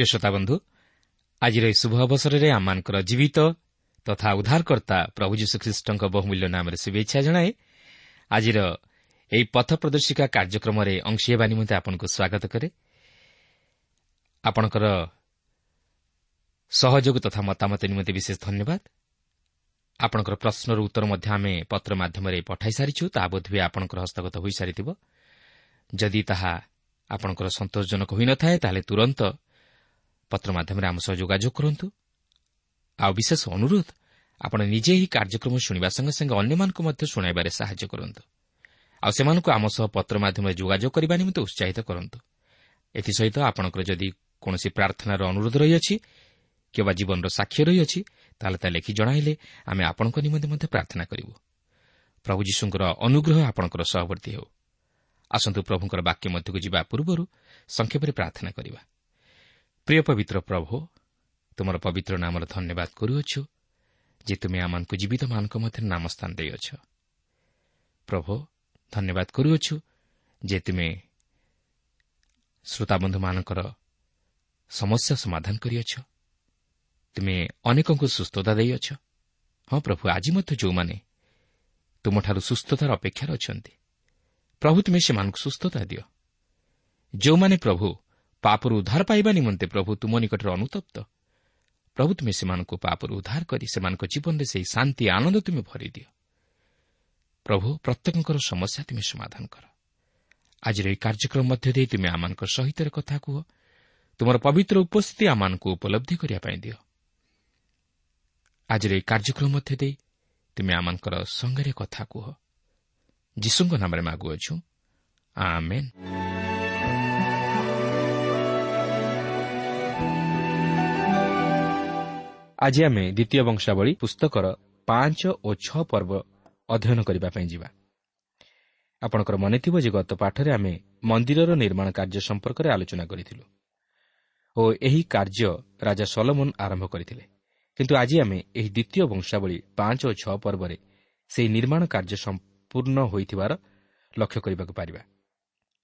ପ୍ରିୟ ଶ୍ରୋତାବନ୍ଧୁ ଆଜିର ଏହି ଶୁଭ ଅବସରରେ ଆମମାନଙ୍କର ଜୀବିତ ତଥା ଉଦ୍ଧାରକର୍ତ୍ତା ପ୍ରଭୁ ଯୀଶୁଖ୍ରୀଷ୍ଟଙ୍କ ବହୁମୂଲ୍ୟ ନାମରେ ଶୁଭେଚ୍ଛା ଜଣାଏ ଆଜିର ଏହି ପଥ ପ୍ରଦର୍ଶିକା କାର୍ଯ୍ୟକ୍ରମରେ ଅଂଶୀ ହେବା ନିମନ୍ତେ ଆପଣଙ୍କୁ ସ୍ୱାଗତ କରେ ଆପଣଙ୍କର ସହଯୋଗ ତଥା ମତାମତ ନିମନ୍ତେ ବିଶେଷ ଧନ୍ୟବାଦ ଆପଣଙ୍କର ପ୍ରଶ୍ନର ଉତ୍ତର ମଧ୍ୟ ଆମେ ପତ୍ର ମାଧ୍ୟମରେ ପଠାଇ ସାରିଛୁ ତାହା ବୋଧହୁଏ ଆପଣଙ୍କର ହସ୍ତଗତ ହୋଇସାରିଥିବ ଯଦି ତାହା ଆପଣଙ୍କର ସନ୍ତୋଷଜନକ ହୋଇନଥାଏ ତାହେଲେ ତୁରନ୍ତ ପତ୍ର ମାଧ୍ୟମରେ ଆମ ସହ ଯୋଗାଯୋଗ କରନ୍ତୁ। ଆଉ ବିଶେଷ ଅନୁରୋଧ ଆପଣ ନିଜେ ଏହି କାର୍ଯ୍ୟକ୍ରମ ଶୁଣିବା ସଙ୍ଗେ ସଙ୍ଗେ ଅନ୍ୟମାନଙ୍କୁ ମଧ୍ୟ ଶୁଣାଇବାରେ ସାହାଯ୍ୟ କରନ୍ତୁ। ଆଉ ସେମାନଙ୍କୁ ଆମ ସହ ପତ୍ର ମାଧ୍ୟମରେ ଯୋଗାଯୋଗ କରିବା ନିମନ୍ତେ ଉତ୍ସାହିତ କରନ୍ତୁ। ଏଥିସହିତ ଆପଣଙ୍କର ଯଦି କୌଣସି ପ୍ରାର୍ଥନାର ଅନୁରୋଧ ରହିଅଛି କିମ୍ବା ଜୀବନର ସାକ୍ଷ୍ୟ ରହିଅଛି ତାହେଲେ ତାହା ଲେଖି ଜଣାଇଲେ ଆମେ ଆପଣଙ୍କ ନିମନ୍ତେ ମଧ୍ୟ ପ୍ରାର୍ଥନା କରିବୁ। ପ୍ରଭୁ ଯୀଶୁଙ୍କର ଅନୁଗ୍ରହ ଆପଣଙ୍କର ସହବର୍ତ୍ତୀ ହେଉ। ଆସନ୍ତୁ ପ୍ରଭୁଙ୍କର ବାକ୍ୟ ମଧ୍ୟକୁ ଯିବା ପୂର୍ବରୁ ସଂକ୍ଷେପରେ ପ୍ରାର୍ଥନା କରିବା। ପ୍ରିୟ ପବିତ୍ର ପ୍ରଭୁ ତୁମର ପବିତ୍ର ନାମର ଧନ୍ୟବାଦ କରୁଅଛୁ ଯେ ତୁମେ ଆମମାନଙ୍କୁ ଜୀବିତମାନଙ୍କ ମଧ୍ୟରେ ନାମ ସ୍ଥାନ ଦେଇଅଛ ପ୍ରଭୁ ଧନ୍ୟବାଦ କରୁଅଛୁ ଯେ ତୁମେ ଶ୍ରୋତାବନ୍ଧୁମାନଙ୍କର ସମସ୍ୟା ସମାଧାନ କରିଅଛ ତୁମେ ଅନେକଙ୍କୁ ସୁସ୍ଥତା ଦେଇଅଛ ହଁ ପ୍ରଭୁ ଆଜି ମଧ୍ୟ ଯେଉଁମାନେ ତୁମଠାରୁ ସୁସ୍ଥତାର ଅପେକ୍ଷାରେ ଅଛନ୍ତି ପ୍ରଭୁ ତୁମେ ସେମାନଙ୍କୁ ସୁସ୍ଥତା ଦିଅ ଯେଉଁମାନେ ପ୍ରଭୁ ପାପରୁ ଉଦ୍ଧାର ପାଇବା ନିମନ୍ତେ ପ୍ରଭୁ ତୁମ ନିକଟରେ ଅନୁତପ୍ତ ପ୍ରଭୁ ତୁମେ ସେମାନଙ୍କୁ ପାପରୁ ଉଦ୍ଧାର କରି ସେମାନଙ୍କ ଜୀବନରେ ସେହି ଶାନ୍ତି ଆନନ୍ଦ ତୁମେ ଭରିଦିଅ ପ୍ରଭୁ ପ୍ରତ୍ୟେକଙ୍କର ସମସ୍ୟା ତୁମେ ସମାଧାନ କର ଆଜିର ଏହି କାର୍ଯ୍ୟକ୍ରମ ମଧ୍ୟ ଦେଇ ତୁମେ ଆମମାନଙ୍କ ସହିତ କଥା କୁହ ତୁମର ପବିତ୍ର ଉପସ୍ଥିତି ଆମମାନଙ୍କୁ ଉପଲବ୍ଧି କରିବା ପାଇଁ ଦିଅ ଆଜିର ଏହି କାର୍ଯ୍ୟକ୍ରମ ମଧ୍ୟ ଦେଇ ତୁମେ ଆମଙ୍କର ସଙ୍ଗରେ କଥା କୁହ ଯୀଶୁଙ୍କ ନାମରେ ମାଗୁଅଛୁ ଆଜି ଆମେ ଦ୍ୱିତୀୟ ବଂଶାବଳୀ ପୁସ୍ତକର ପାଞ୍ଚ ଓ ଛଅ ପର୍ବ ଅଧ୍ୟୟନ କରିବା ପାଇଁ ଯିବା। ଆପଣଙ୍କର ମନେଥିବ ଯେ ଗତ ପାଠରେ ଆମେ ମନ୍ଦିରର ନିର୍ମାଣ କାର୍ଯ୍ୟ ସମ୍ପର୍କରେ ଆଲୋଚନା କରିଥିଲୁ ଓ ଏହି କାର୍ଯ୍ୟ ରାଜା ସଲମନ୍ ଆରମ୍ଭ କରିଥିଲେ। କିନ୍ତୁ ଆଜି ଆମେ ଏହି ଦ୍ୱିତୀୟ ବଂଶାବଳୀ ପାଞ୍ଚ ଓ ଛଅ ପର୍ବରେ ସେହି ନିର୍ମାଣ କାର୍ଯ୍ୟ ସମ୍ପୂର୍ଣ୍ଣ ହୋଇଥିବାର ଲକ୍ଷ୍ୟ କରିବାକୁ ପାରିବା।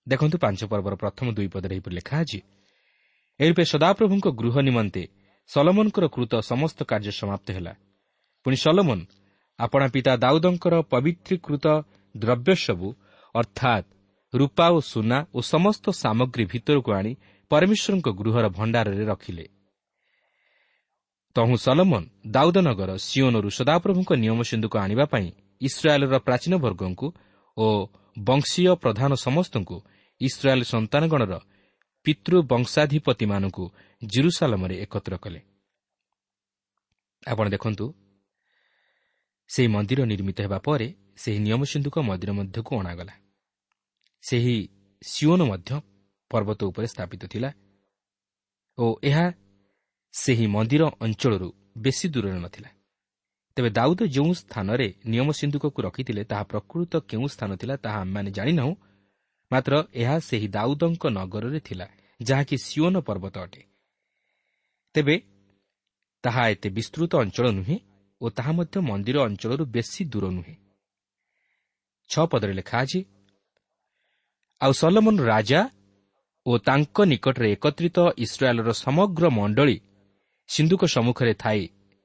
ଦେଖନ୍ତୁ ପାଞ୍ଚ ପର୍ବର ପ୍ରଥମ ଦୁଇ ପଦରେ ଏହିପରି ଲେଖା ଅଛି ଏହିରୂପେ ସଦାପ୍ରଭୁଙ୍କ ଗୃହ ନିମନ୍ତେ ସଲମନଙ୍କର କୃତ ସମସ୍ତ କାର୍ଯ୍ୟ ସମାପ୍ତ ହେଲା। ପୁଣି ସଲମନ ଆପଣା ପିତା ଦାଉଦଙ୍କର ପବିତ୍ରୀକୃତ ଦ୍ରବ୍ୟ ସବୁ ଅର୍ଥାତ୍ ରୂପା ଓ ସୁନା ଓ ସମସ୍ତ ସାମଗ୍ରୀ ଭିତରକୁ ଆଣି ପରମେଶ୍ୱରଙ୍କ ଗୃହର ଭଣ୍ଡାରରେ ରଖିଲେ। ତହୁଁ ସଲମନ ଦାଉଦନଗର ସିଓନରୁ ସଦାପ୍ରଭୁଙ୍କ ନିୟମ ସିନ୍ଧୁକୁ ଆଣିବା ପାଇଁ ଇସ୍ରାଏଲ୍ର ପ୍ରାଚୀନ ବର୍ଗଙ୍କୁ ଓ ବଂଶୀୟ ପ୍ରଧାନ ସମସ୍ତଙ୍କୁ ଇସ୍ରାଏଲ୍ ସନ୍ତାନଗଣର ପିତୃ ବଂଶାଧିପତିମାନଙ୍କୁ ଜିରୁସାଲମରେ ଏକତ୍ର କଲେ। ଆପଣ ଦେଖନ୍ତୁ ସେହି ମନ୍ଦିର ନିର୍ମିତ ହେବା ପରେ ସେହି ନିୟମ ସିନ୍ଧୁକ ମନ୍ଦିର ମଧ୍ୟକୁ ଅଣାଗଲା। ସେହି ସିଓନ ମଧ୍ୟ ପର୍ବତ ଉପରେ ସ୍ଥାପିତ ଥିଲା ଓ ଏହା ସେହି ମନ୍ଦିର ଅଞ୍ଚଳରୁ ବେଶୀ ଦୂରରେ ନଥିଲା। ତେବେ ଦାଉଦ ଯେଉଁ ସ୍ଥାନରେ ନିୟମ ସିନ୍ଧୁକକୁ ରଖିଥିଲେ ତାହା ପ୍ରକୃତ କେଉଁ ସ୍ଥାନ ଥିଲା ତାହା ଆମେମାନେ ଜାଣିନାହୁଁ ମାତ୍ର ଏହା ସେହି ଦାଉଦଙ୍କ ନଗରରେ ଥିଲା ଯାହାକି ସିଓନ ପର୍ବତ ଅଟେ। ତେବେ ତାହା ଏତେ ବିସ୍ତୃତ ଅଞ୍ଚଳ ନୁହେଁ ଓ ତାହା ମଧ୍ୟ ମନ୍ଦିର ଅଞ୍ଚଳରୁ ବେଶୀ ଦୂର ନୁହେଁ। ଛଅ ପଦରେ ଲେଖା ଅଛି ଆଉ ସଲମନ ରାଜା ଓ ତାଙ୍କ ନିକଟରେ ଏକତ୍ରିତ ଇସ୍ରାଏଲ୍ର ସମଗ୍ର ମଣ୍ଡଳୀ ସିନ୍ଧୁକ ସମ୍ମୁଖରେ ଥାଇ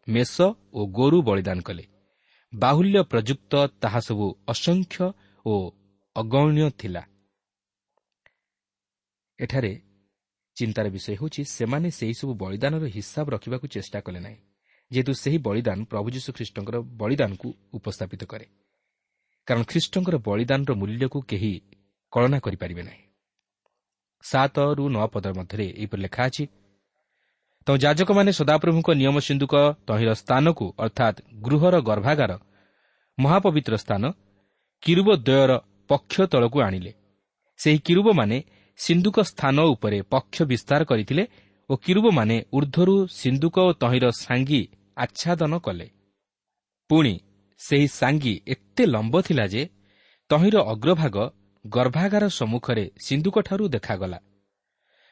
ମେଷ ଓ ଗୋରୁ ବଳିଦାନ କଲେ। ବାହୁଲ୍ୟ ପ୍ରଯୁକ୍ତ ତାହା ସବୁ ଅସଂଖ୍ୟ ଓ ଅଗଣୀୟ ଥିଲା। ଏଠାରେ ଚିନ୍ତାର ବିଷୟ ହେଉଛି ସେମାନେ ସେହିସବୁ ବଳିଦାନର ହିସାବ ରଖିବାକୁ ଚେଷ୍ଟା କଲେ ନାହିଁ ଯେହେତୁ ସେହି ବଳିଦାନ ପ୍ରଭୁ ଯୀଶୁଖ୍ରୀଷ୍ଟଙ୍କର ବଳିଦାନକୁ ଉପସ୍ଥାପିତ କରେ। କାରଣ ଖ୍ରୀଷ୍ଟଙ୍କର ବଳିଦାନର ମୂଲ୍ୟକୁ କେହି କଳନା କରିପାରିବେ ନାହିଁ। ସାତରୁ ନଅ ପଦ ମଧ୍ୟରେ ଏହିପରି ଲେଖା ଅଛି ତ ଯାଜକମାନେ ସଦାପ୍ରଭୁଙ୍କ ନିୟମ ସିନ୍ଧୁକ ତହିଁର ସ୍ଥାନକୁ ଅର୍ଥାତ୍ ଗୃହର ଗର୍ଭାଗାର ମହାପବିତ୍ର ସ୍ଥାନ କିରୁବ ଦ୍ୱୟର ପକ୍ଷ ତଳକୁ ଆଣିଲେ। ସେହି କିରୁବମାନେ ସିନ୍ଧୁକ ସ୍ଥାନ ଉପରେ ପକ୍ଷ ବିସ୍ତାର କରିଥିଲେ ଓ କିରୁବମାନେ ଉର୍ଦ୍ଧ୍ୱରୁ ସିନ୍ଧୁକ ଓ ତହିଁର ସାଙ୍ଗି ଆଚ୍ଛାଦନ କଲେ। ପୁଣି ସେହି ସାଙ୍ଗି ଏତେ ଲମ୍ବ ଥିଲା ଯେ ତହିଁର ଅଗ୍ରଭାଗ ଗର୍ଭାଗାର ସମ୍ମୁଖରେ ସିନ୍ଧୁକଠାରୁ ଦେଖାଗଲା।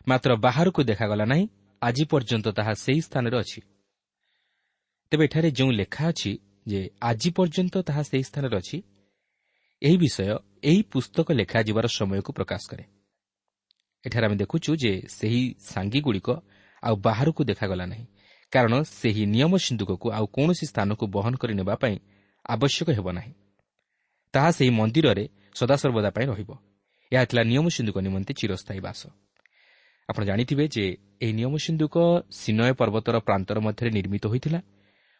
ମାତ୍ର ବାହାରକୁ ଦେଖାଗଲା ନାହିଁ ଆଜି ପର୍ଯ୍ୟନ୍ତ ତାହା ସେହି ସ୍ଥାନରେ ଅଛି। ତେବେ ଏଠାରେ ଯେଉଁ ଲେଖା ଅଛି ଯେ ଆଜି ପର୍ଯ୍ୟନ୍ତ ତାହା ସେହି ସ୍ଥାନରେ ଅଛି ଏହି ବିଷୟ ଏହି ପୁସ୍ତକ ଲେଖାଯିବାର ସମୟକୁ ପ୍ରକାଶ କରେ। ଏଠାରେ ଆମେ ଦେଖୁଛୁ ଯେ ସେହି ସାଙ୍ଗିଗୁଡ଼ିକ ଆଉ ବାହାରକୁ ଦେଖାଗଲା ନାହିଁ କାରଣ ସେହି ନିୟମ ସିନ୍ଧୁକକୁ ଆଉ କୌଣସି ସ୍ଥାନକୁ ବହନ କରି ନେବା ପାଇଁ ଆବଶ୍ୟକ ହେବ ନାହିଁ ତାହା ସେହି ମନ୍ଦିରରେ ସଦାସର୍ବଦା ପାଇଁ ରହିବ ଏହା ଥିଲା ନିୟମ ସିନ୍ଧୁକ ନିମନ୍ତେ ଚିରସ୍ଥାୟୀ ବାସ ଆପଣ ଜାଣିଥିବେ ଯେ ଏହି ନିୟମ ସିନ୍ଧୁକ ସିନୟ ପର୍ବତର ପ୍ରାନ୍ତର ମଧ୍ୟରେ ନିର୍ମିତ ହୋଇଥିଲା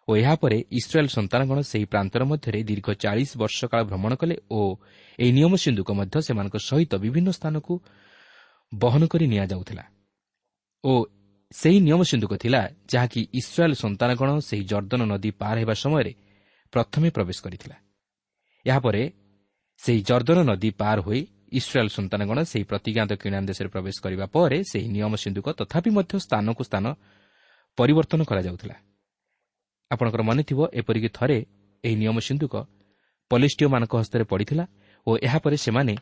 ଓ ଏହାପରେ ଇସ୍ରାଏଲ୍ ସନ୍ତାନଗଣ ସେହି ପ୍ରାନ୍ତର ମଧ୍ୟରେ ଦୀର୍ଘ ଚାଳିଶ ବର୍ଷ କାଳ ଭ୍ରମଣ କଲେ ଓ ଏହି ନିୟମ ସିନ୍ଧୁକ ମଧ୍ୟ ସେମାନଙ୍କ ସହିତ ବିଭିନ୍ନ ସ୍ଥାନକୁ ବହନ କରି ନିଆଯାଉଥିଲା ଓ ସେହି ନିୟମ ସିନ୍ଧୁକ ଥିଲା ଯାହାକି ଇସ୍ରାଏଲ୍ ସନ୍ତାନଗଣ ସେହି ଜର୍ଦ୍ଦନ ନଦୀ ପାର ହେବା ସମୟରେ ପ୍ରଥମେ ପ୍ରବେଶ କରିଥିଲା। ଏହାପରେ ସେହି ଜର୍ଦ୍ଦନ ନଦୀ ପାର ହୋଇ ଇସ୍ରାଏଲ୍ ସନ୍ତାନଗଣ ସେହି ପ୍ରତିଜ୍ଞାତ କିଣା ଦେଶରେ ପ୍ରବେଶ କରିବା ପରେ ସେହି ନିୟମ ସିନ୍ଧୁକ ତଥାପି ମଧ୍ୟ ସ୍ଥାନକୁ ସ୍ଥାନ ପରିବର୍ତ୍ତନ କରାଯାଉଥିଲା। ଆପଣଙ୍କର ମନେଥିବ ଏପରିକି ଥରେ ଏହି ନିୟମ ସିନ୍ଧୁକ ପଲିଷ୍ଟିୟମାନଙ୍କ ହସ୍ତରେ ପଡ଼ିଥିଲା ଓ ଏହାପରେ ସେମାନେ